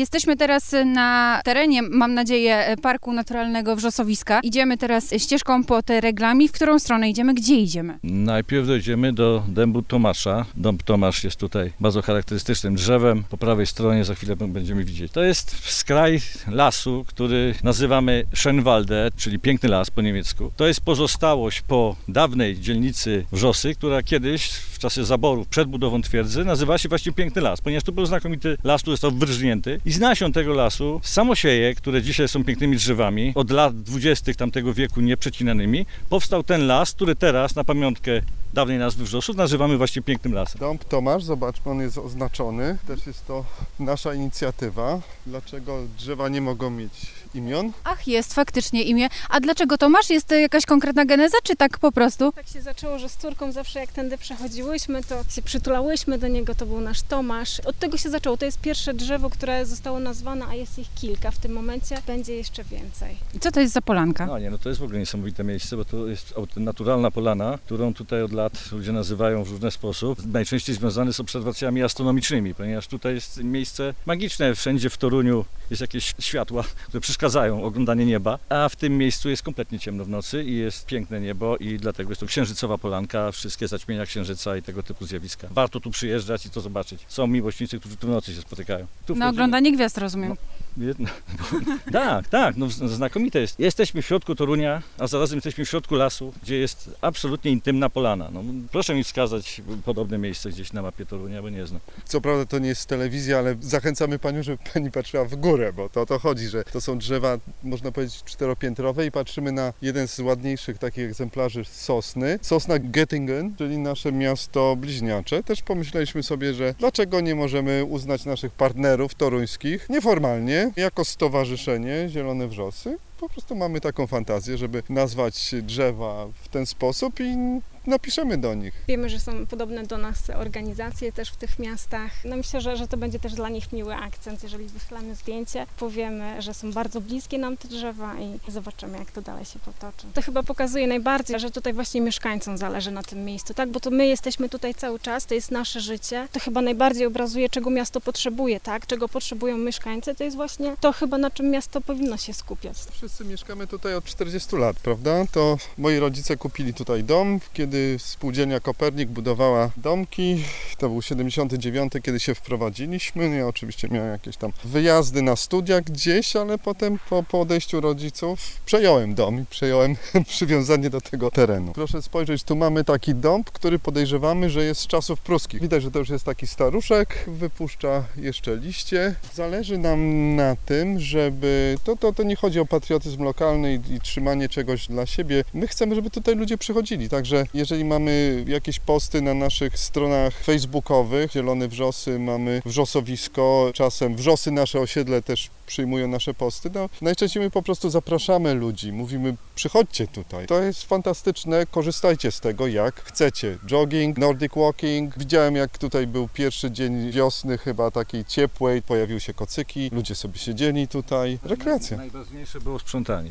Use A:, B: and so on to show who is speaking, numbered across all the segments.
A: Jesteśmy teraz na terenie, mam nadzieję, Parku Naturalnego Wrzosowiska. Idziemy teraz ścieżką pod reglami. W którą stronę idziemy? Gdzie idziemy?
B: Najpierw dojdziemy do dębu Tomasza. Dąb Tomasz jest tutaj bardzo charakterystycznym drzewem. Po prawej stronie za chwilę będziemy widzieć. To jest skraj lasu, który nazywamy Schönwalde, czyli piękny las po niemiecku. To jest pozostałość po dawnej dzielnicy Wrzosy, która kiedyś czasie zaborów przed budową twierdzy nazywała się właśnie Piękny Las, ponieważ to był znakomity las, który został wyrżnięty. I z nasion tego lasu samosieje, które dzisiaj są pięknymi drzewami, od lat dwudziestych tamtego wieku nieprzecinanymi, powstał ten las, który teraz na pamiątkę dawnej nazwy Wrzosów nazywamy właśnie Pięknym Lasem.
C: Dąb Tomasz, zobaczmy, on jest oznaczony. Też jest to nasza inicjatywa. Dlaczego drzewa nie mogą mieć imion?
A: Ach, jest faktycznie imię. A dlaczego Tomasz? Jest to jakaś konkretna geneza, czy tak po prostu?
D: Tak się zaczęło, że z córką zawsze jak tędy przechodziłyśmy, to się przytulałyśmy do niego, to był nasz Tomasz. Od tego się zaczęło. To jest pierwsze drzewo, które zostało nazwane, a jest ich kilka w tym momencie. Będzie jeszcze więcej.
A: I co to jest za polanka?
B: No nie, no to jest w ogóle niesamowite miejsce, bo to jest naturalna polana, którą tutaj od lat ludzie nazywają w różny sposób. Najczęściej związane z obserwacjami astronomicznymi, ponieważ tutaj jest miejsce magiczne. Wszędzie w Toruniu jest jakieś światła, które przeszkadzają oglądanie nieba, a w tym miejscu jest kompletnie ciemno w nocy i jest piękne niebo i dlatego jest to księżycowa polanka, wszystkie zaćmienia księżyca i tego typu zjawiska. Warto tu przyjeżdżać i to zobaczyć. Są miłośnicy, którzy tu w nocy się spotykają. Tu
A: Na
B: wchodzimy-
A: oglądanie gwiazd, rozumiem.
B: Jedno. Tak, tak, no znakomite jest. Jesteśmy w środku Torunia, a zarazem jesteśmy w środku lasu, gdzie jest absolutnie intymna polana. No, proszę mi wskazać podobne miejsce gdzieś na mapie Torunia, bo nie znam.
C: Co prawda to nie jest telewizja, ale zachęcamy Panią, żeby Pani patrzyła w górę, bo to o to chodzi, że to są drzewa, można powiedzieć, czteropiętrowe i patrzymy na jeden z ładniejszych takich egzemplarzy sosny. Sosna Göttingen, czyli nasze miasto bliźniacze. Też pomyśleliśmy sobie, że dlaczego nie możemy uznać naszych partnerów toruńskich nieformalnie jako stowarzyszenie Zielone Wrzosy. Po prostu mamy taką fantazję, żeby nazwać drzewa w ten sposób i napiszemy do nich.
D: Wiemy, że są podobne do nas organizacje też w tych miastach. No myślę, że, że to będzie też dla nich miły akcent, jeżeli wyślemy zdjęcie, powiemy, że są bardzo bliskie nam te drzewa i zobaczymy, jak to dalej się potoczy. To chyba pokazuje najbardziej, że tutaj właśnie mieszkańcom zależy na tym miejscu, tak? Bo to my jesteśmy tutaj cały czas, to jest nasze życie. To chyba najbardziej obrazuje, czego miasto potrzebuje, tak? Czego potrzebują mieszkańcy, to jest właśnie to chyba, na czym miasto powinno się skupiać.
C: Wszyscy mieszkamy tutaj od 40 lat, prawda? To moi rodzice kupili tutaj dom, kiedy spółdzielnia Kopernik budowała domki. To był 79, kiedy się wprowadziliśmy. No Ja oczywiście miałem jakieś tam wyjazdy na studia gdzieś, ale potem po, po odejściu rodziców przejąłem dom i przejąłem przywiązanie do tego terenu. Proszę spojrzeć, tu mamy taki dąb, który podejrzewamy, że jest z czasów pruskich. Widać, że to już jest taki staruszek, wypuszcza jeszcze liście. Zależy nam na tym, żeby to, to, to nie chodzi o patriotyzm lokalny i, i trzymanie czegoś dla siebie. My chcemy, żeby tutaj ludzie przychodzili. Także jeżeli mamy jakieś posty na naszych stronach facebookowych, Zielone Wrzosy, mamy wrzosowisko, czasem wrzosy nasze osiedle też przyjmują nasze posty, no najczęściej my po prostu zapraszamy ludzi, mówimy przychodźcie tutaj. To jest fantastyczne, korzystajcie z tego jak chcecie. Jogging, Nordic walking. Widziałem jak tutaj był pierwszy dzień wiosny chyba takiej ciepłej, pojawiły się kocyki, ludzie sobie siedzieli tutaj. Rekreacja.
B: Najważniejsze było sprzątanie.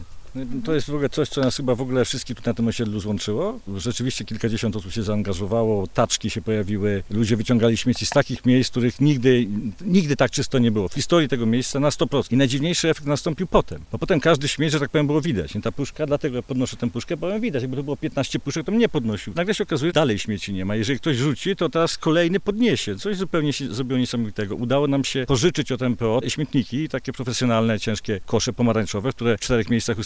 B: To jest w ogóle coś, co nas chyba w ogóle wszystkich tu na tym osiedlu złączyło. Rzeczywiście kilkadziesiąt osób się zaangażowało, taczki się pojawiły, ludzie wyciągali śmieci z takich miejsc, których nigdy, nigdy tak czysto nie było. W historii tego miejsca na 100%. I najdziwniejszy efekt nastąpił potem. Bo potem każdy śmieć, że tak powiem, było widać. Ta puszka, dlatego ja podnoszę tę puszkę, bo ją widać. Jakby to było 15 puszek, to bym nie podnosił. Nagle się okazuje, dalej śmieci nie ma. Jeżeli ktoś rzuci, to teraz kolejny podniesie. Coś zupełnie się zrobiło niesamowitego. Udało nam się pożyczyć od MPO śmietniki, takie profesjonalne, ciężkie kosze pomarańczowe, które w czterech miejscach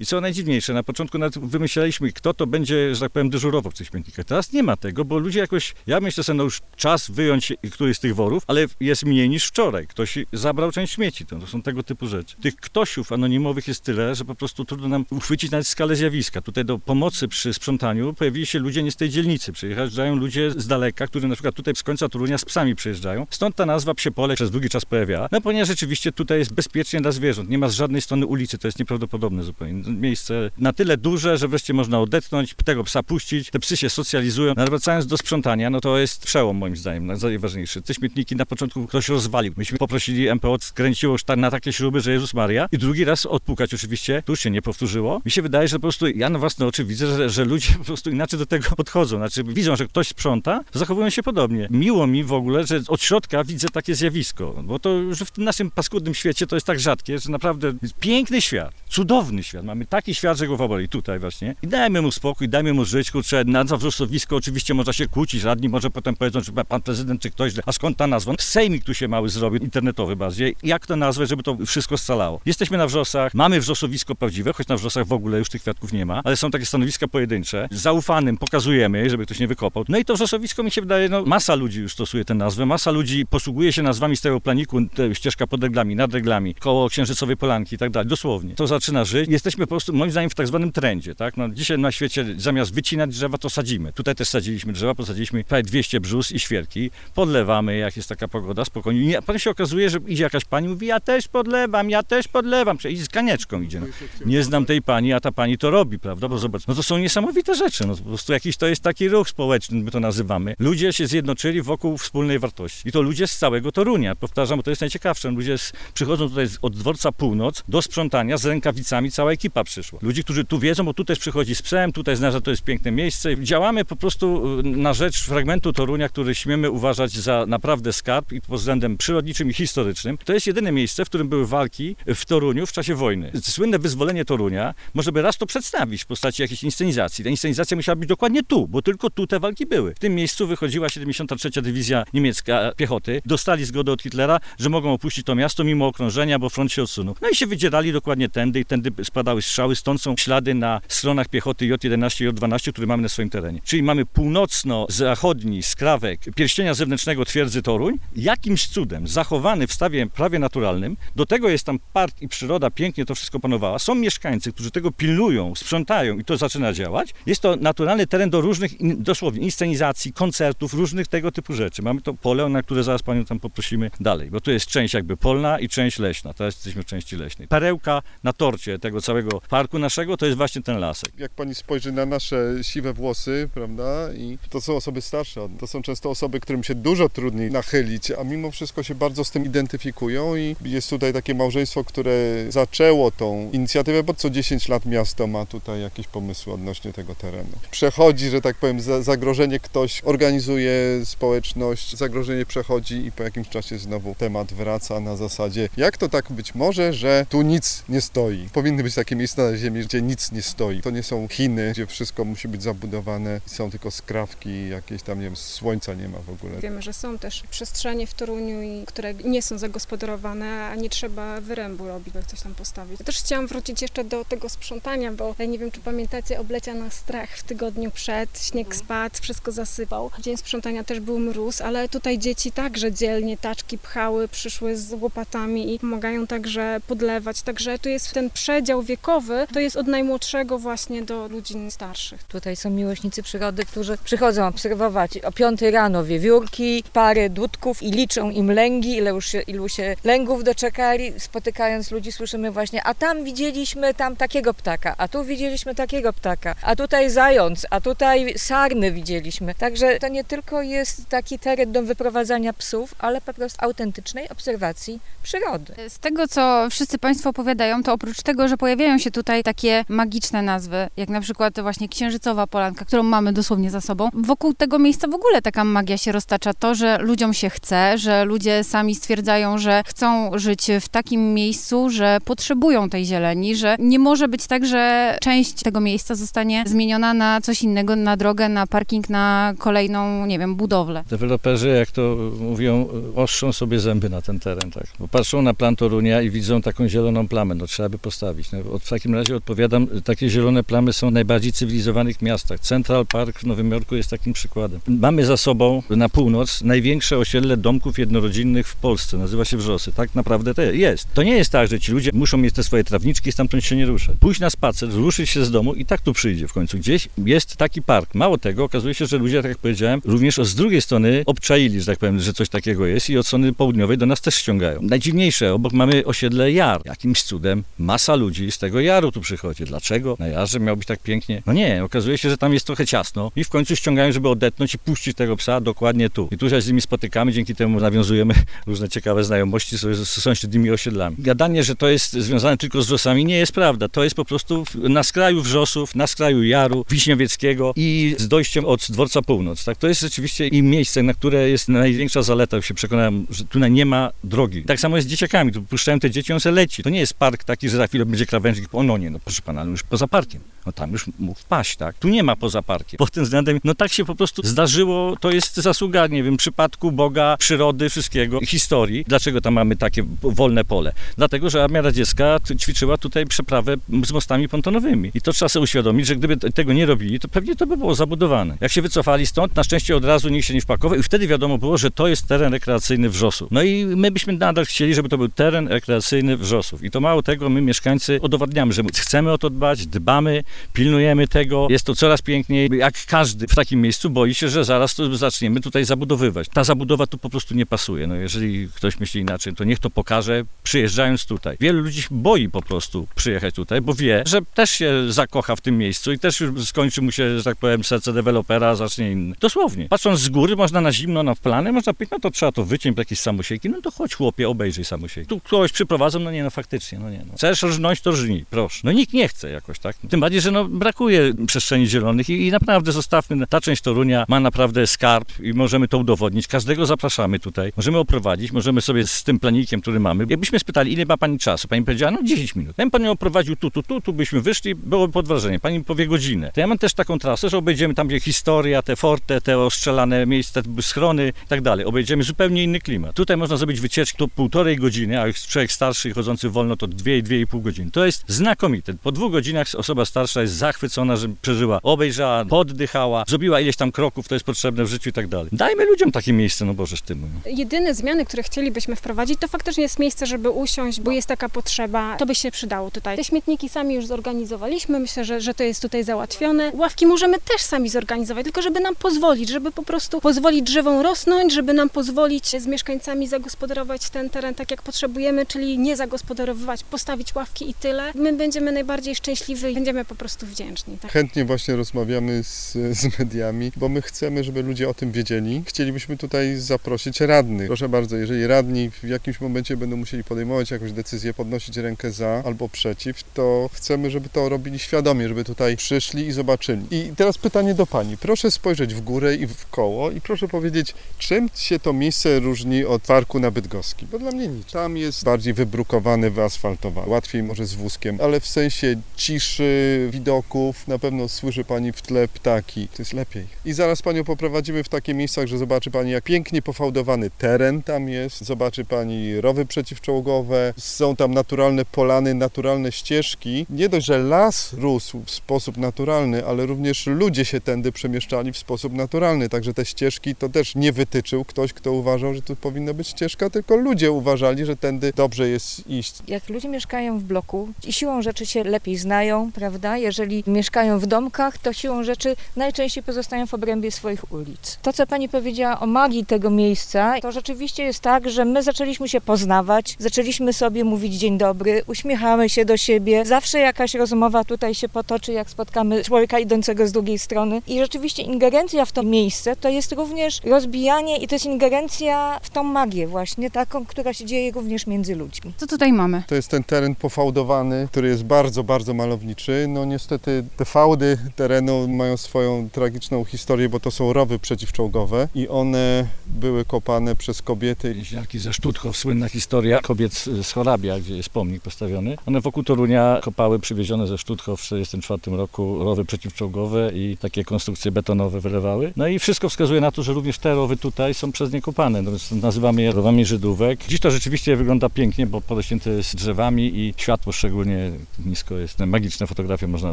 B: I co najdziwniejsze, na początku nawet wymyślaliśmy, kto to będzie, że tak powiem, dyżurował w tych śmietnikach. Teraz nie ma tego, bo ludzie jakoś, ja myślę sobie, no już czas wyjąć któryś z tych worów, ale jest mniej niż wczoraj. Ktoś zabrał część śmieci, to, to są tego typu rzeczy. Tych ktośów anonimowych jest tyle, że po prostu trudno nam uchwycić nawet skalę zjawiska. Tutaj do pomocy przy sprzątaniu pojawili się ludzie nie z tej dzielnicy. Przyjeżdżają ludzie z daleka, którzy na przykład tutaj z końca Torunia z psami przyjeżdżają. Stąd ta nazwa Psiepole przez długi czas pojawiała. No ponieważ rzeczywiście tutaj jest bezpiecznie dla zwierząt. Nie ma z żadnej strony ulicy, to jest nieprawdopodobne. Inne zupełnie. Miejsce na tyle duże, że wreszcie można odetchnąć, tego psa puścić, te psy się socjalizują. No, wracając do sprzątania, no to jest przełom moim zdaniem, najważniejszy. Te śmietniki na początku ktoś rozwalił. Myśmy poprosili MPO, skręciło już ta- na takie śruby, że Jezus Maria. I drugi raz odpukać oczywiście, tu się nie powtórzyło. Mi się wydaje, że po prostu ja na własne oczy widzę, że, że ludzie po prostu inaczej do tego podchodzą. Znaczy widzą, że ktoś sprząta, zachowują się podobnie. Miło mi w ogóle, że od środka widzę takie zjawisko, bo to już w tym naszym paskudnym świecie to jest tak rzadkie, że naprawdę piękny świat, cudowny świat. Mamy taki świat, że głowa boli tutaj właśnie. I dajmy mu spokój, dajmy mu żyć, kurczę, nazwa wrzosowisko oczywiście można się kłócić, radni może potem powiedzą, czy pan prezydent, czy ktoś, a skąd ta nazwa? Sejmik tu się mały zrobił, internetowy bardziej. Jak to nazwać, żeby to wszystko scalało? Jesteśmy na wrzosach, mamy wrzosowisko prawdziwe, choć na wrzosach w ogóle już tych kwiatków nie ma, ale są takie stanowiska pojedyncze. Zaufanym pokazujemy, żeby ktoś nie wykopał. No i to wrzosowisko mi się wydaje, no masa ludzi już stosuje tę nazwę, masa ludzi posługuje się nazwami z tego planiku, ścieżka pod reglami, nad reglami, koło Księżycowej Polanki i tak dalej, dosłownie. To zaczyna żyć. Jesteśmy po prostu, moim zdaniem, w tak zwanym trendzie, tak? No, dzisiaj na świecie zamiast wycinać drzewa, to sadzimy. Tutaj też sadziliśmy drzewa, posadziliśmy prawie 200 brzus i świerki, podlewamy, jak jest taka pogoda, spokojnie. Nie, a potem się okazuje, że idzie jakaś pani, mówi, ja też podlewam, ja też podlewam, i z kanieczką idzie. No. Nie znam tej pani, a ta pani to robi, prawda? Bo zobacz, no to są niesamowite rzeczy. No, po prostu jakiś to jest taki ruch społeczny, my to nazywamy. Ludzie się zjednoczyli wokół wspólnej wartości. I to ludzie z całego Torunia. Powtarzam, bo to jest najciekawsze. Ludzie z, przychodzą tutaj z- od dworca północ do sprzątania z rękawicami, cała ekipa przyszła. Ludzi, którzy tu wiedzą, bo tu też przychodzi z psem, tutaj zna, że to jest piękne miejsce. Działamy po prostu y, na rzecz fragmentu Torunia, który śmiemy uważać za naprawdę skarb i pod względem przyrodniczym i historycznym. To jest jedyne miejsce, w którym były walki w Toruniu w czasie wojny. Słynne wyzwolenie Torunia, może by raz to przedstawić w postaci jakiejś inscenizacji. Ta inscenizacja musiała być dokładnie tu, bo tylko tu te walki były. W tym miejscu wychodziła 73. Dywizja Niemiecka Piechoty. Dostali zgodę od Hitlera, że mogą opuścić to miasto mimo okrążenia, bo front się odsunął. No i się wydzierali dokładnie tędy i tędy spadały strzały, stąd są ślady na stronach piechoty J11 i J12, które mamy na swoim terenie. Czyli mamy północno-zachodni skrawek pierścienia zewnętrznego twierdzy Toruń, jakimś cudem zachowany w stawie prawie naturalnym. Do tego jest tam park i przyroda, pięknie to wszystko panowała. Są mieszkańcy, którzy tego pilnują, sprzątają i to zaczyna działać. Jest to naturalny teren do różnych, in, dosłownie, inscenizacji, koncertów, różnych tego typu rzeczy. Mamy to pole, na które zaraz panią tam poprosimy dalej, bo tu jest część jakby polna i część leśna. Teraz jesteśmy w części leśnej. Perełka na torcie tego całego parku naszego to jest właśnie ten lasek.
C: Jak pani spojrzy na nasze siwe włosy, prawda, i to są osoby starsze, to są często osoby, którym się dużo trudniej nachylić, a mimo wszystko się bardzo z tym identyfikują i jest tutaj takie małżeństwo, które zaczęło tą inicjatywę, bo co 10 lat miasto ma tutaj jakieś pomysły odnośnie tego terenu. Przechodzi, że tak powiem, za- zagrożenie ktoś organizuje społeczność, zagrożenie przechodzi i po jakimś czasie znowu temat wraca na zasadzie, jak to tak być może, że tu nic nie stoi. Powinny być takie miejsca na ziemi, gdzie nic nie stoi. To nie są Chiny, gdzie wszystko musi być zabudowane, są tylko skrawki, jakieś tam, nie wiem, słońca nie ma w ogóle.
D: Wiemy, że są też przestrzenie w Toruniu, które nie są zagospodarowane, a nie trzeba wyrębu robić, by coś tam postawić. Ja też chciałam wrócić jeszcze do tego sprzątania, bo ja nie wiem, czy pamiętacie, oblecia nas strach w tygodniu przed, śnieg spadł, wszystko zasypał. Dzień sprzątania też był mróz, ale tutaj dzieci także dzielnie taczki pchały, przyszły z łopatami i pomagają także podlewać. Także tu jest ten przedział wiekowy, to jest od najmłodszego właśnie do ludzi starszych.
E: Tutaj są miłośnicy przyrody, którzy przychodzą obserwować o 5 rano wiewiórki, pary dudków i liczą im lęgi, ile już się, ilu się lęgów doczekali. Spotykając ludzi słyszymy właśnie, a tam widzieliśmy tam takiego ptaka, a tu widzieliśmy takiego ptaka, a tutaj zając, a tutaj sarny widzieliśmy. Także to nie tylko jest taki teren do wyprowadzania psów, ale po prostu autentycznej obserwacji przyrody.
A: Z tego, co wszyscy Państwo opowiadają, to oprócz tego, że pojawiają się tutaj takie magiczne nazwy, jak na przykład właśnie Księżycowa Polanka, którą mamy dosłownie za sobą, wokół tego miejsca w ogóle taka magia się roztacza. To, że ludziom się chce, że ludzie sami stwierdzają, że chcą żyć w takim miejscu, że potrzebują tej zieleni, że nie może być tak, że część tego miejsca zostanie zmieniona na coś innego, na drogę, na parking, na kolejną, nie wiem, budowlę.
B: Deweloperzy, jak to mówią, oszczą sobie zęby na ten teren, tak. Bo patrzą na plan Torunia i widzą taką zieloną plamę, no trzeba by postawić. No, od- w takim razie odpowiadam, takie zielone plamy są w najbardziej cywilizowanych miastach. Central Park w Nowym Jorku jest takim przykładem. Mamy za sobą na północ największe osiedle domków jednorodzinnych w Polsce, nazywa się Wrzosy. Tak naprawdę to jest. To nie jest tak, że ci ludzie muszą mieć te swoje trawnичki i stamtąd się nie ruszać. Pójść na spacer, ruszyć się z domu i tak tu przyjdzie w końcu. Gdzieś jest taki park. Mało tego, okazuje się, że ludzie, tak jak powiedziałem, również z drugiej strony obczaili, że tak powiem, że coś takiego jest i od strony południowej do nas też ściągają. Najdziwniejsze, obok mamy osiedle Jar. Jakimś cudem masa ludzi ludzi z tego jaru tu przychodzi. Dlaczego? Na jarze miał być tak pięknie? No nie, okazuje się, że tam jest trochę ciasno i w końcu ściągają, żeby odetnąć i puścić tego psa dokładnie tu. I tu się z nimi spotykamy, dzięki temu nawiązujemy różne ciekawe znajomości z, z sąsiednimi osiedlami. Gadanie, że to jest związane tylko z wrzosami nie jest prawda. To jest po prostu na skraju wrzosów, na skraju jaru wiśniowieckiego i z dojściem od dworca północ. Tak? To jest rzeczywiście i miejsce, na które jest największa zaleta. Już się przekonałem, że tutaj nie ma drogi. Tak samo jest z dzieciakami. Tu puszczają te dzieci, on se leci. To nie jest park taki, że za chwilę będzie krawężnik. O no nie, no proszę pana, już poza parkiem. No tam już mógł wpaść, tak? Tu nie ma poza parkiem. Pod tym względem, no tak się po prostu zdarzyło, to jest zasługa, nie wiem, przypadku Boga, przyrody, wszystkiego, historii. Dlaczego tam mamy takie wolne pole? Dlatego, że Armia Radziecka ćwiczyła tutaj przeprawę z mostami pontonowymi. I to trzeba sobie uświadomić, że gdyby tego nie robili, to pewnie to by było zabudowane. Jak się wycofali stąd, na szczęście od razu nikt się nie wpakował i wtedy wiadomo było, że to jest teren rekreacyjny Wrzosów. No i my byśmy nadal chcieli, żeby to był teren rekreacyjny Wrzosów. I to mało tego, my mieszkańcy udowadniamy, że chcemy o to dbać, dbamy, pilnujemy tego. Jest to coraz piękniej. Jak każdy w takim miejscu boi się, że zaraz zaczniemy tutaj zabudowywać. Ta zabudowa tu po prostu nie pasuje. No jeżeli ktoś myśli inaczej, to niech to pokaże, przyjeżdżając tutaj. Wielu ludzi boi po prostu przyjechać tutaj, bo wie, że też się zakocha w tym miejscu i też skończy mu się, że tak powiem, serce dewelopera, a zacznie inny. Dosłownie. Patrząc z góry, można na zimno, na plany, można powiedzieć, no to trzeba to wyciąć, jakieś samosiejki, no to chodź chłopie, obejrzyj samosiejki. Tu kogoś przyprowadzą, no nie, no faktycznie, no nie. No. Chcesz to rżnij, proszę. No nikt nie chce jakoś, tak? Tym bardziej, że no brakuje przestrzeni zielonych i, i naprawdę zostawmy, ta część Torunia ma naprawdę skarb i możemy to udowodnić. Każdego zapraszamy tutaj, możemy oprowadzić, możemy sobie z tym planikiem, który mamy. Jakbyśmy spytali, ile ma pani czasu? Pani powiedziała, no 10 minut. Ja bym panią oprowadził tu, tu, tu, tu byśmy wyszli, byłoby pod wrażeniem. Pani powie godzinę. To ja mam też taką trasę, że obejdziemy tam, gdzie historia, te forte, te ostrzelane miejsca, schrony i tak dalej. Obejdziemy zupełnie inny klimat. Tutaj można zrobić wycieczkę to półtorej godziny, a człowiek starszy i chodzący wolno, to dwie, dwie i pół godziny. To jest znakomite. Po dwóch godzinach osoba starsza jest zachwycona, że przeżyła, obejrzała, poddychała, zrobiła ileś tam kroków, to jest potrzebne w życiu i tak dalej. Dajmy ludziom takie miejsce, no Bożeż ty mój.
D: Jedyne zmiany, które chcielibyśmy wprowadzić, to faktycznie jest miejsce, żeby usiąść, bo jest taka potrzeba. To by się przydało tutaj. Te śmietniki sami już zorganizowaliśmy, myślę, że, że to jest tutaj załatwione. Ławki możemy też sami zorganizować, tylko żeby nam pozwolić, żeby po prostu pozwolić drzewom rosnąć, żeby nam pozwolić z mieszkańcami zagospodarować ten teren tak, jak potrzebujemy, czyli nie zagospodarowywać, postawić ławki i tyle. My będziemy najbardziej szczęśliwi i będziemy po prostu wdzięczni. Tak?
C: Chętnie właśnie rozmawiamy z, z mediami, bo my chcemy, żeby ludzie o tym wiedzieli. Chcielibyśmy tutaj zaprosić radnych. Proszę bardzo, jeżeli radni w jakimś momencie będą musieli podejmować jakąś decyzję, podnosić rękę za albo przeciw, to chcemy, żeby to robili świadomie, żeby tutaj przyszli i zobaczyli. I teraz pytanie do Pani. Proszę spojrzeć w górę i w koło i proszę powiedzieć, czym się to miejsce różni od parku na Bydgoski? Bo dla mnie nic. Tam jest bardziej wybrukowane, wyasfaltowane. Łatwiej może z wózkiem, ale w sensie ciszy, widoków, na pewno słyszy Pani w tle ptaki. To jest lepiej. I zaraz Panią poprowadzimy w takie miejscach, że zobaczy Pani, jak pięknie pofałdowany teren tam jest. Zobaczy Pani rowy przeciwczołgowe. Są tam naturalne polany, naturalne ścieżki. Nie dość, że las rósł w sposób naturalny, ale również ludzie się tędy przemieszczali w sposób naturalny. Także te ścieżki to też nie wytyczył ktoś, kto uważał, że tu powinna być ścieżka, tylko ludzie uważali, że tędy dobrze jest iść.
E: Jak ludzie mieszkają w bloku i siłą rzeczy się lepiej znają, prawda? Jeżeli mieszkają w domkach, to siłą rzeczy najczęściej pozostają w obrębie swoich ulic. To, co pani powiedziała o magii tego miejsca, to rzeczywiście jest tak, że my zaczęliśmy się poznawać, zaczęliśmy sobie mówić dzień dobry, uśmiechamy się do siebie, zawsze jakaś rozmowa tutaj się potoczy, jak spotkamy człowieka idącego z drugiej strony. I rzeczywiście ingerencja w to miejsce to jest również rozbijanie i to jest ingerencja w tą magię właśnie, taką, która się dzieje również między ludźmi.
A: Co tutaj mamy?
C: To jest ten teren pofałdowany, który jest bardzo, bardzo malowniczy. No niestety te fałdy terenu mają swoją tragiczną historię, bo to są rowy przeciwczołgowe i one były kopane przez kobiety.
B: Więźniarki ze Sztutchow, słynna historia kobiet z Chorabia, gdzie jest pomnik postawiony. One wokół Torunia kopały przywiezione ze Sztutchow w 1944 roku rowy przeciwczołgowe i takie konstrukcje betonowe wylewały. No i wszystko wskazuje na to, że również te rowy tutaj są przez nie kopane, no więc nazywamy je rowami Żydówek. Dziś to rzeczywiście wygląda pięknie, bo porośnięte jest drzewami i światło szczególnie nisko jest. Magiczne fotografie można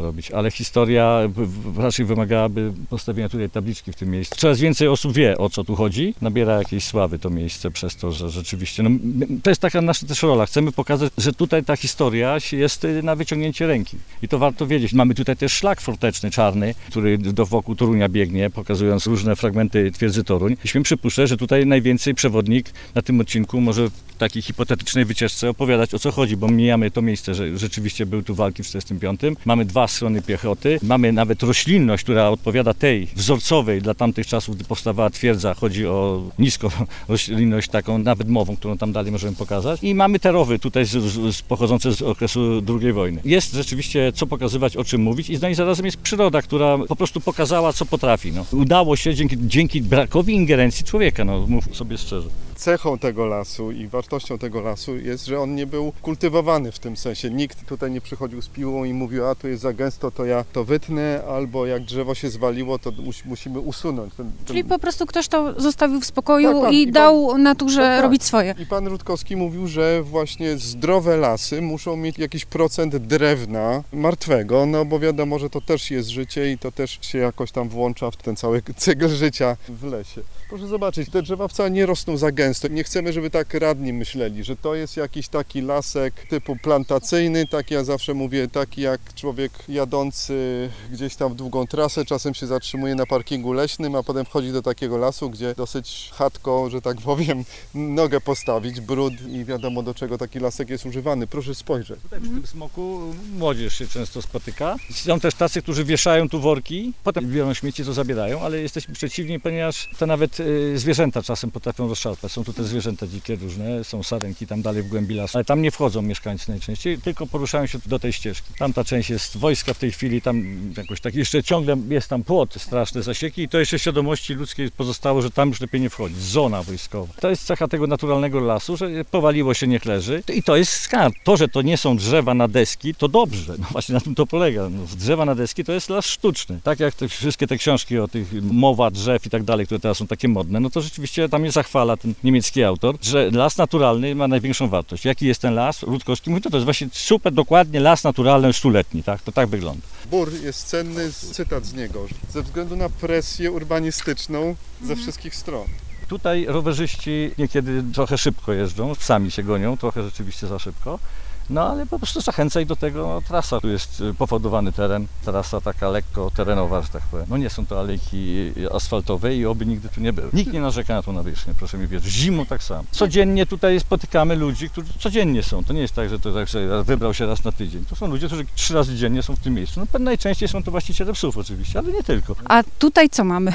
B: robić, ale historia raczej wymagałaby postawienia tutaj tabliczki w tym miejscu. Coraz więcej osób wie, o co tu chodzi. Nabiera jakiejś sławy to miejsce przez to, że rzeczywiście, no, to jest taka nasza też rola. Chcemy pokazać, że tutaj ta historia jest y, na wyciągnięcie ręki. I to warto wiedzieć. Mamy tutaj też szlak forteczny, czarny, który do wokół Torunia biegnie, pokazując różne fragmenty twierdzy Toruń. I śmiem przypuszczać, że tutaj najwięcej przewodnik na tym odcinku może w takiej hipotetycznej wycieczce opowiadać, o co chodzi, bo mijamy to miejsce że rzeczywiście były tu walki w 45. Mamy dwa schrony piechoty, mamy nawet roślinność, która odpowiada tej wzorcowej dla tamtych czasów, gdy powstawała twierdza. Chodzi o nisko roślinność taką, nawet mową, którą tam dalej możemy pokazać. I mamy te rowy tutaj z, z, pochodzące z okresu II wojny. Jest rzeczywiście co pokazywać, o czym mówić i, no i zarazem jest przyroda, która po prostu pokazała, co potrafi. No. Udało się dzięki, dzięki brakowi ingerencji człowieka, no mów sobie szczerze.
C: Cechą tego lasu i wartością tego lasu jest, że on nie był kultywowany w tym sensie. Nikt tutaj nie przychodził z piłą i mówił, a tu jest za gęsto, to ja to wytnę, albo jak drzewo się zwaliło, to mus, musimy usunąć. Ten, ten...
A: Czyli po prostu ktoś to zostawił w spokoju
C: Tak, tak.
A: i
C: I pan-
A: dał naturze
C: Tak, tak.
A: robić swoje.
C: I pan Rutkowski mówił, że właśnie zdrowe lasy muszą mieć jakiś procent drewna martwego, no bo wiadomo, że to też jest życie i to też się jakoś tam włącza w ten cały cykl życia w lesie. Proszę zobaczyć, te drzewa wcale nie rosną za gęsto. Nie chcemy, żeby tak radni myśleli, że to jest jakiś taki lasek typu plantacyjny, tak ja zawsze mówię, taki jak człowiek jadący gdzieś tam w długą trasę, czasem się zatrzymuje na parkingu leśnym, a potem wchodzi do takiego lasu, gdzie dosyć chatko, że tak powiem, nogę postawić, brud i wiadomo do czego taki lasek jest używany. Proszę spojrzeć.
B: Tutaj przy tym smoku młodzież się często spotyka. Są też tacy, którzy wieszają tu worki, potem biorą śmieci, to zabierają, ale jesteśmy przeciwni, ponieważ to nawet y, zwierzęta czasem potrafią rozszarpać. Są tutaj zwierzęta dzikie różne, są sarenki tam dalej w głębi lasu, ale tam nie wchodzą mieszkańcy najczęściej, tylko poruszają się do tej ścieżki. Tamta część jest wojska w tej chwili, tam jakoś tak jeszcze ciągle jest tam płot, straszne zasieki i to jeszcze świadomości ludzkiej pozostało, że tam już lepiej nie wchodzić. Zona wojskowa. To jest cecha tego naturalnego lasu, że powaliło się, niech leży i to jest skarb. To, że to nie są drzewa na deski, to dobrze. No właśnie na tym to polega. No, drzewa na deski to jest las sztuczny. Tak jak te wszystkie te książki o tych mowa drzew i tak dalej, które teraz są takie modne, no to rzeczywiście tam mnie zachwala ten niemiecki autor, że las naturalny ma największą wartość. Jaki jest ten las? Rutkowski mówi, to, to jest właśnie super dokładnie las naturalny stuletni, tak? To tak wygląda.
C: Bór jest cenny, cytat z niego, ze względu na presję urbanistyczną ze wszystkich stron.
B: Tutaj rowerzyści niekiedy trochę szybko jeżdżą, sami się gonią, trochę rzeczywiście za szybko. No ale po prostu zachęca ich do tego no, trasa. Tu jest y, pofałdowany teren, trasa taka lekko terenowa, że tak powiem. No nie są to alejki y, asfaltowe i oby nigdy tu nie były. Nikt nie narzeka na tą nawierzchnię, proszę mi wierzyć. Zimą tak samo. Codziennie tutaj spotykamy ludzi, którzy codziennie są. To nie jest tak, że to tak sobie wybrał się raz na tydzień. To są ludzie, którzy trzy razy dziennie są w tym miejscu. No najczęściej są to właściciele psów oczywiście, ale nie tylko.
A: A tutaj co mamy?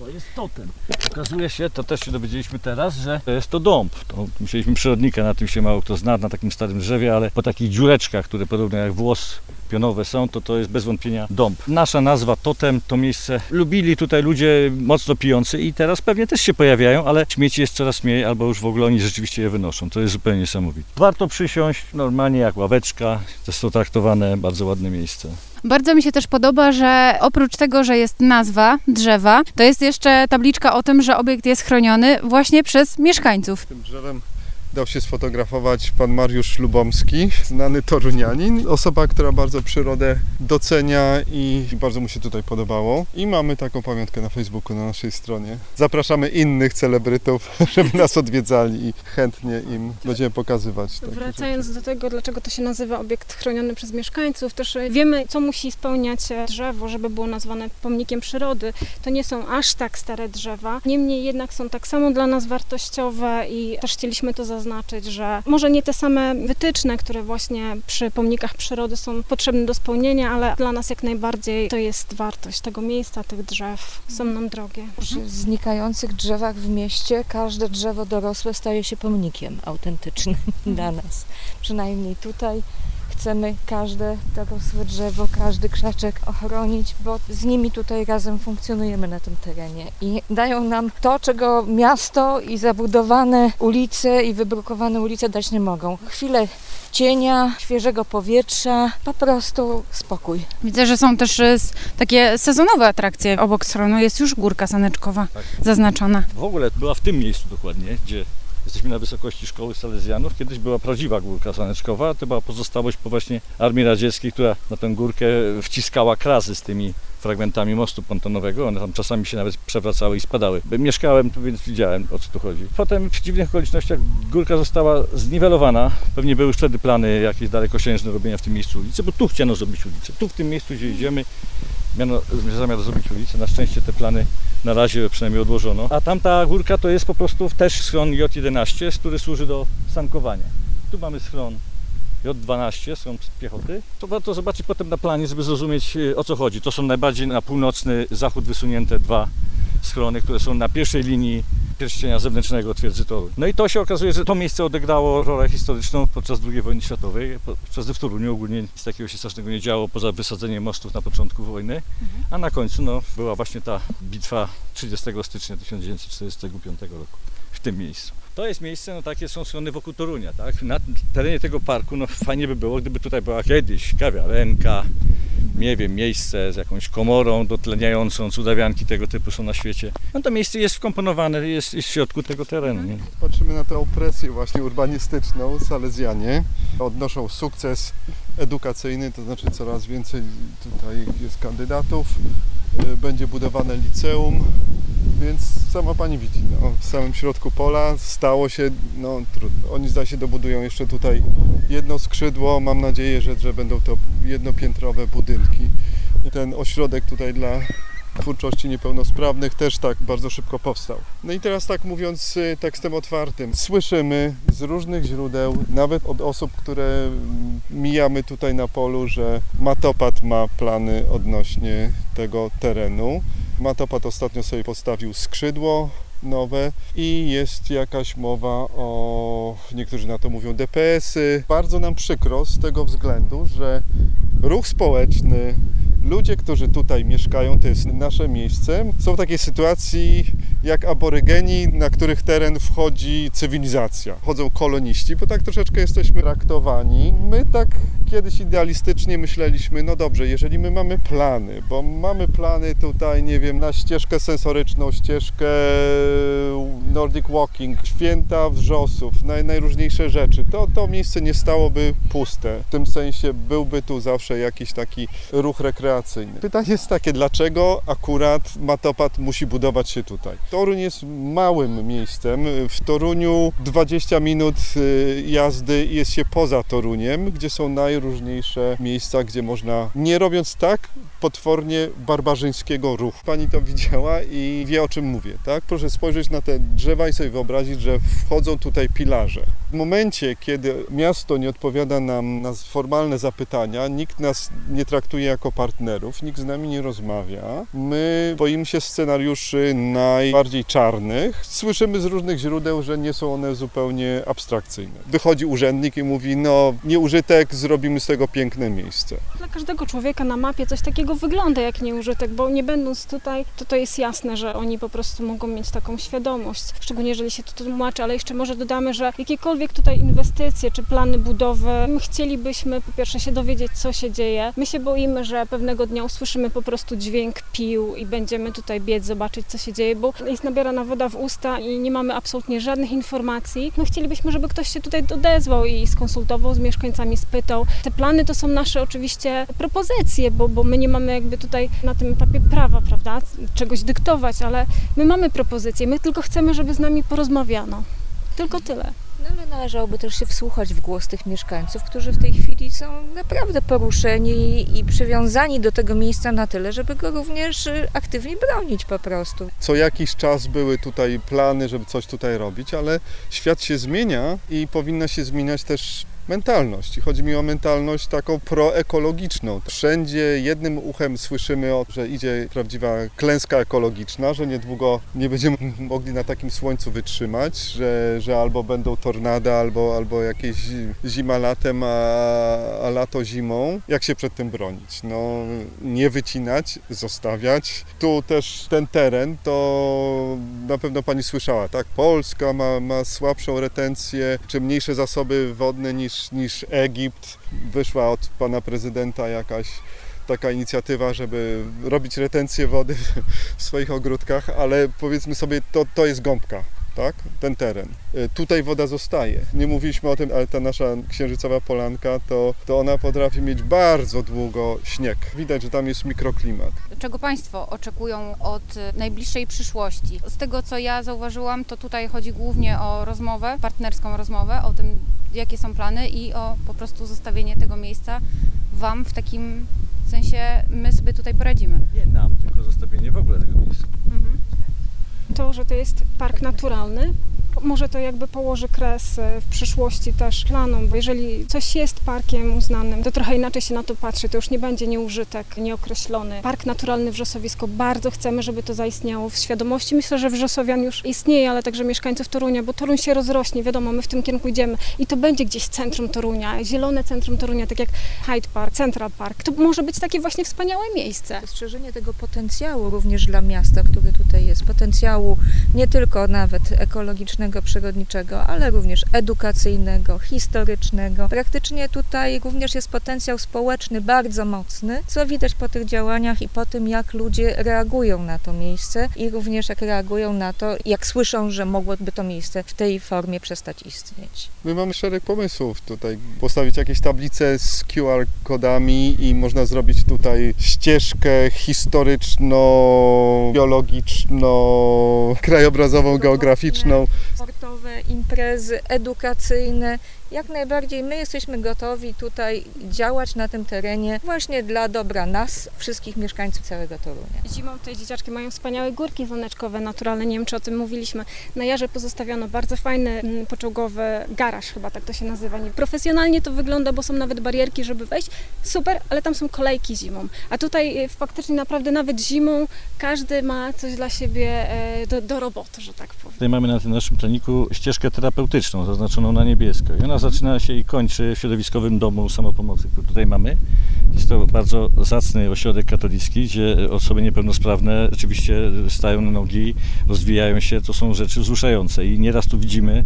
B: To jest totem. Okazuje się, to też się dowiedzieliśmy teraz, że to jest to dąb. To musieliśmy przyrodnika, na tym się mało kto zna, na takim starym drzewie, ale po takich dziureczkach, które podobno jak włos pionowe są, to to jest bez wątpienia dąb. Nasza nazwa totem, to miejsce lubili tutaj ludzie mocno pijący i teraz pewnie też się pojawiają, ale śmieci jest coraz mniej, albo już w ogóle oni rzeczywiście je wynoszą. To jest zupełnie niesamowite. Warto przysiąść normalnie jak ławeczka, to jest to traktowane bardzo ładne miejsce.
A: Bardzo mi się też podoba, że oprócz tego, że jest nazwa drzewa, to jest jeszcze tabliczka o tym, że obiekt jest chroniony właśnie przez mieszkańców.
C: Tym drzewem dał się sfotografować pan Mariusz Lubomski, znany torunianin, osoba, która bardzo przyrodę docenia i bardzo mu się tutaj podobało. I mamy taką pamiątkę na Facebooku na naszej stronie. Zapraszamy innych celebrytów, żeby nas odwiedzali i chętnie im będziemy pokazywać. takie
D: Wracając do tego, dlaczego to się nazywa obiekt chroniony przez mieszkańców, też e, wiemy, co musi spełniać e, drzewo, żeby było nazwane pomnikiem przyrody. To nie są aż tak stare drzewa, niemniej jednak są tak samo dla nas wartościowe i też chcieliśmy to zaznaczyć, że może nie te same wytyczne, które właśnie przy pomnikach przyrody są potrzebne do spełnienia, ale dla nas jak najbardziej to jest wartość tego miejsca, tych drzew. Są nam drogie.
E: Przy znikających drzewach w mieście każde drzewo dorosłe staje się pomnikiem autentycznym dla nas. Przynajmniej tutaj chcemy każde dorosłe drzewo, każdy krzaczek ochronić, bo z nimi tutaj razem funkcjonujemy na tym terenie i dają nam to, czego miasto i zabudowane ulice i wybrukowane ulice dać nie mogą. Chwilę cienia, świeżego powietrza, po prostu spokój.
A: Widzę, że są też e, takie sezonowe atrakcje. Obok schronu jest już górka saneczkowa
B: Tak.
A: zaznaczona.
B: W ogóle była w tym miejscu dokładnie, gdzie jesteśmy na wysokości szkoły Salezjanów. Kiedyś była prawdziwa górka saneczkowa. To była pozostałość po właśnie Armii Radzieckiej, która na tę górkę wciskała krasy z tymi fragmentami mostu pontonowego. One tam czasami się nawet przewracały i spadały. Mieszkałem tu, więc widziałem o co tu chodzi. Potem w dziwnych okolicznościach górka została zniwelowana. Pewnie były już wtedy plany jakieś dalekosiężne robienia w tym miejscu ulicy, bo tu chciano zrobić ulicę. Tu w tym miejscu, gdzie idziemy, miano zamiar zrobić ulicę. Na szczęście te plany na razie przynajmniej odłożono. A tamta górka to jest po prostu też schron J11, który służy do sankowania. Tu mamy schron J12 są piechoty. To warto zobaczyć potem na planie, żeby zrozumieć e, o co chodzi. To są najbardziej na północny zachód wysunięte dwa schrony, które są na pierwszej linii pierścienia zewnętrznego twierdzy Toruń. No i to się okazuje, że to miejsce odegrało rolę historyczną podczas II wojny światowej, podczas w Toruniu ogólnie nic takiego się strasznego nie działo, poza wysadzeniem mostów na początku wojny, a na końcu no, była właśnie ta bitwa 30 stycznia 1945 roku w tym miejscu. To jest miejsce, no takie są strony wokół Torunia, tak? Na terenie tego parku, no fajnie by było, gdyby tutaj była kiedyś kawiarenka, nie wiem, miejsce z jakąś komorą dotleniającą, cudawianki tego typu są na świecie. No to miejsce jest wkomponowane, jest, jest w środku tego terenu. Nie?
C: Patrzymy na tę opresję właśnie urbanistyczną. Salezjanie odnoszą sukces edukacyjny, to znaczy coraz więcej tutaj jest kandydatów, y, będzie budowane liceum, więc sama Pani widzi, no, w samym środku pola stało się, no trudno. Oni zdaje się dobudują jeszcze tutaj jedno skrzydło, mam nadzieję, że, że będą to jednopiętrowe budynki. Ten ośrodek tutaj dla twórczości niepełnosprawnych też tak bardzo szybko powstał. No i teraz tak mówiąc y, tekstem otwartym, słyszymy z różnych źródeł, nawet od osób, które mm, mijamy tutaj na polu, że Matopat ma plany odnośnie tego terenu. Matopat ostatnio sobie postawił skrzydło nowe i jest jakaś mowa o, niektórzy na to mówią DPS-y. Bardzo nam przykro z tego względu, że ruch społeczny, ludzie, którzy tutaj mieszkają, to jest nasze miejsce, są w takiej sytuacji jak aborygeni, na których teren wchodzi cywilizacja. Chodzą koloniści, bo tak troszeczkę jesteśmy traktowani. My tak kiedyś idealistycznie myśleliśmy, no dobrze, jeżeli my mamy plany, bo mamy plany tutaj, nie wiem, na ścieżkę sensoryczną, ścieżkę Nordic Walking, święta wrzosów, naj, najróżniejsze rzeczy, to to miejsce nie stałoby puste. W tym sensie byłby tu zawsze jakiś taki ruch rekreacyjny. Pytanie jest takie, dlaczego akurat Matopat musi budować się tutaj? Toruń jest małym miejscem. W Toruniu 20 minut y, jazdy jest się poza Toruniem, gdzie są najróżniejsze miejsca, gdzie można, nie robiąc tak potwornie barbarzyńskiego ruchu. Pani to widziała i wie o czym mówię, tak? Proszę spojrzeć na te drzewa i sobie wyobrazić, że wchodzą tutaj pilarze. W momencie, kiedy miasto nie odpowiada nam na formalne zapytania, nikt nas nie traktuje jako partnerów, nikt z nami nie rozmawia, my boimy się scenariuszy najbardziej czarnych. Słyszymy z różnych źródeł, że nie są one zupełnie abstrakcyjne. Wychodzi urzędnik i mówi, no nieużytek, zrobimy z tego piękne miejsce.
D: Dla każdego człowieka na mapie coś takiego wygląda jak nieużytek, bo nie będąc tutaj, to to jest jasne, że oni po prostu mogą mieć taką świadomość, szczególnie jeżeli się to tłumaczy, ale jeszcze może dodamy, że jakiekolwiek tutaj inwestycje czy plany budowy, my chcielibyśmy po pierwsze się dowiedzieć, co się dzieje. My się boimy, że pewnego dnia usłyszymy po prostu dźwięk pił i będziemy tutaj biec, zobaczyć, co się dzieje, bo jest nabierana woda w usta i nie mamy absolutnie żadnych informacji. No chcielibyśmy, żeby ktoś się tutaj odezwał i skonsultował z mieszkańcami, spytał. Te plany to są nasze oczywiście propozycje, bo, bo my nie mamy jakby tutaj na tym etapie prawa, prawda, czegoś dyktować, ale my mamy propozycje, my tylko chcemy, żeby z nami porozmawiano. Tylko tyle.
E: No ale należałoby też się wsłuchać w głos tych mieszkańców, którzy w tej chwili są naprawdę poruszeni i przywiązani do tego miejsca na tyle, żeby go również y, aktywnie bronić po prostu.
C: Co jakiś czas były tutaj plany, żeby coś tutaj robić, ale świat się zmienia i powinna się zmieniać też mentalność. I chodzi mi o mentalność taką proekologiczną. Wszędzie jednym uchem słyszymy, że idzie prawdziwa klęska ekologiczna, że niedługo nie będziemy mogli na takim słońcu wytrzymać, że, że albo będą tornada, albo, albo jakieś zima latem, a, a lato zimą. Jak się przed tym bronić? No, nie wycinać, zostawiać. Tu też ten teren, to na pewno Pani słyszała, tak? Polska ma, ma słabszą retencję, czy mniejsze zasoby wodne niż, niż Egipt. Wyszła od Pana Prezydenta jakaś taka inicjatywa, żeby robić retencję wody w swoich ogródkach, ale powiedzmy sobie, to, to jest gąbka. Tak? Ten teren. Y, Tutaj woda zostaje. Nie mówiliśmy o tym, ale ta nasza księżycowa polanka, to, to ona potrafi mieć bardzo długo śnieg. Widać, że tam jest mikroklimat.
A: Czego Państwo oczekują od y, najbliższej przyszłości? Z tego, co ja zauważyłam, to tutaj chodzi głównie o rozmowę, partnerską rozmowę, o tym, jakie są plany i o po prostu zostawienie tego miejsca Wam w takim sensie, my sobie tutaj poradzimy.
B: Nie nam, tylko zostawienie w ogóle tego miejsca.
A: Mhm.
D: To, że to jest park naturalny, Może to jakby położy kres e, w przyszłości też planom, bo jeżeli coś jest parkiem uznanym, to trochę inaczej się na to patrzy, to już nie będzie nieużytek, nieokreślony. Park naturalny Wrzosowisko, bardzo chcemy, żeby to zaistniało w świadomości. Myślę, że Wrzosowian już istnieje, ale także mieszkańców Torunia, bo Toruń się rozrośnie, wiadomo, my w tym kierunku idziemy i to będzie gdzieś centrum Torunia, zielone centrum Torunia, tak jak Hyde Park, Central Park. To może być takie właśnie wspaniałe miejsce.
E: Dostrzeżenie tego potencjału również dla miasta, który tutaj jest, potencjału nie tylko nawet ekologicznego, przyrodniczego, ale również edukacyjnego, historycznego. Praktycznie tutaj również jest potencjał społeczny bardzo mocny, co widać po tych działaniach i po tym, jak ludzie reagują na to miejsce i również jak reagują na to, jak słyszą, że mogłoby to miejsce w tej formie przestać istnieć.
C: My mamy szereg pomysłów tutaj. Postawić jakieś tablice z QR kodami i można zrobić tutaj ścieżkę historyczno-biologiczno-krajobrazową, geograficzną.
E: Sportowe, imprezy edukacyjne. Jak najbardziej my jesteśmy gotowi tutaj działać na tym terenie właśnie dla dobra nas, wszystkich mieszkańców całego Torunia.
D: Zimą te dzieciaczki mają wspaniałe górki słoneczkowe, naturalne, nie wiem czy o tym mówiliśmy. Na jarze pozostawiono bardzo fajny mm, poczołgowy garaż, chyba tak to się nazywa. Nie- Profesjonalnie to wygląda, bo są nawet barierki, żeby wejść. Super, ale tam są kolejki zimą. A tutaj y, faktycznie naprawdę nawet zimą każdy ma coś dla siebie e, do, do roboty, że tak powiem.
B: Tutaj mamy na tym naszym planiku ścieżkę terapeutyczną zaznaczoną na niebiesko. I ona zaczyna się i kończy w środowiskowym domu samopomocy, który tutaj mamy. Jest to bardzo zacny ośrodek katolicki, gdzie osoby niepełnosprawne rzeczywiście stają na nogi, rozwijają się. To są rzeczy wzruszające i nieraz tu widzimy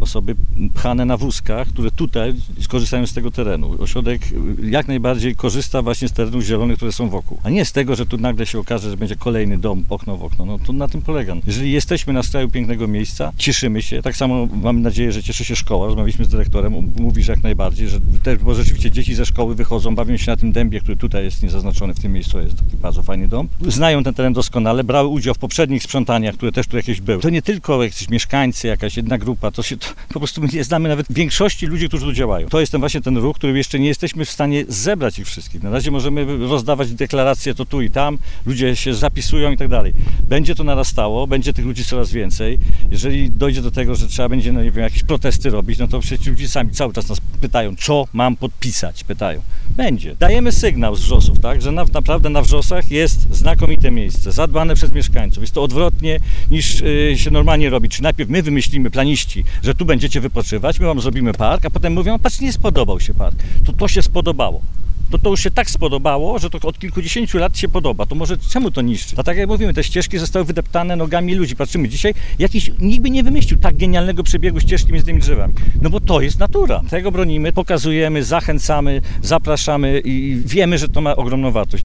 B: osoby pchane na wózkach, które tutaj skorzystają z tego terenu. Ośrodek jak najbardziej korzysta właśnie z terenów zielonych, które są wokół, a nie z tego, że tu nagle się okaże, że będzie kolejny dom, okno w okno. No to na tym polega. Jeżeli jesteśmy na skraju pięknego miejsca, cieszymy się. Tak samo mam nadzieję, że cieszy się szkoła. Rozmawialiśmy z dyrektorem, on mówi, że jak najbardziej, że też, bo rzeczywiście dzieci ze szkoły wychodzą, bawią się na tym dębie, który tutaj jest niezaznaczony w tym miejscu, jest taki bardzo fajny dom. Znają ten teren doskonale, brały udział w poprzednich sprzątaniach, które też tu jakieś były. To nie tylko jakieś mieszkańcy, jakaś jedna grupa, to się to, po prostu my nie znamy nawet większości ludzi, którzy tu działają. To jest ten właśnie ten ruch, który jeszcze nie jesteśmy w stanie zebrać ich wszystkich. Na razie możemy rozdawać deklaracje to tu i tam, ludzie się zapisują i tak dalej. Będzie to narastało, będzie tych ludzi coraz więcej. Jeżeli dojdzie do tego, że trzeba będzie, no nie wiem, jakieś protesty robić, no to przecież ludzie sami cały czas nas pytają, co mam podpisać, pytają. Będzie. Dajemy sygnał z wrzosów, tak, że na, naprawdę na wrzosach jest znakomite miejsce, zadbane przez mieszkańców. Jest to odwrotnie niż y, się normalnie robi. Czy najpierw my wymyślimy, planiści, że tu będziecie wypoczywać, my wam zrobimy park, a potem mówią, patrz, nie spodobał się park. To to się spodobało. To to już się tak spodobało, że to od kilkudziesięciu lat się podoba. To może czemu to niszczyć? A tak jak mówimy, te ścieżki zostały wydeptane nogami ludzi. Patrzymy dzisiaj, jakiś nikt by nie wymyślił tak genialnego przebiegu ścieżki między tymi drzewami. No bo to jest natura. Tego bronimy, pokazujemy, zachęcamy, zapraszamy i wiemy, że to ma ogromną wartość.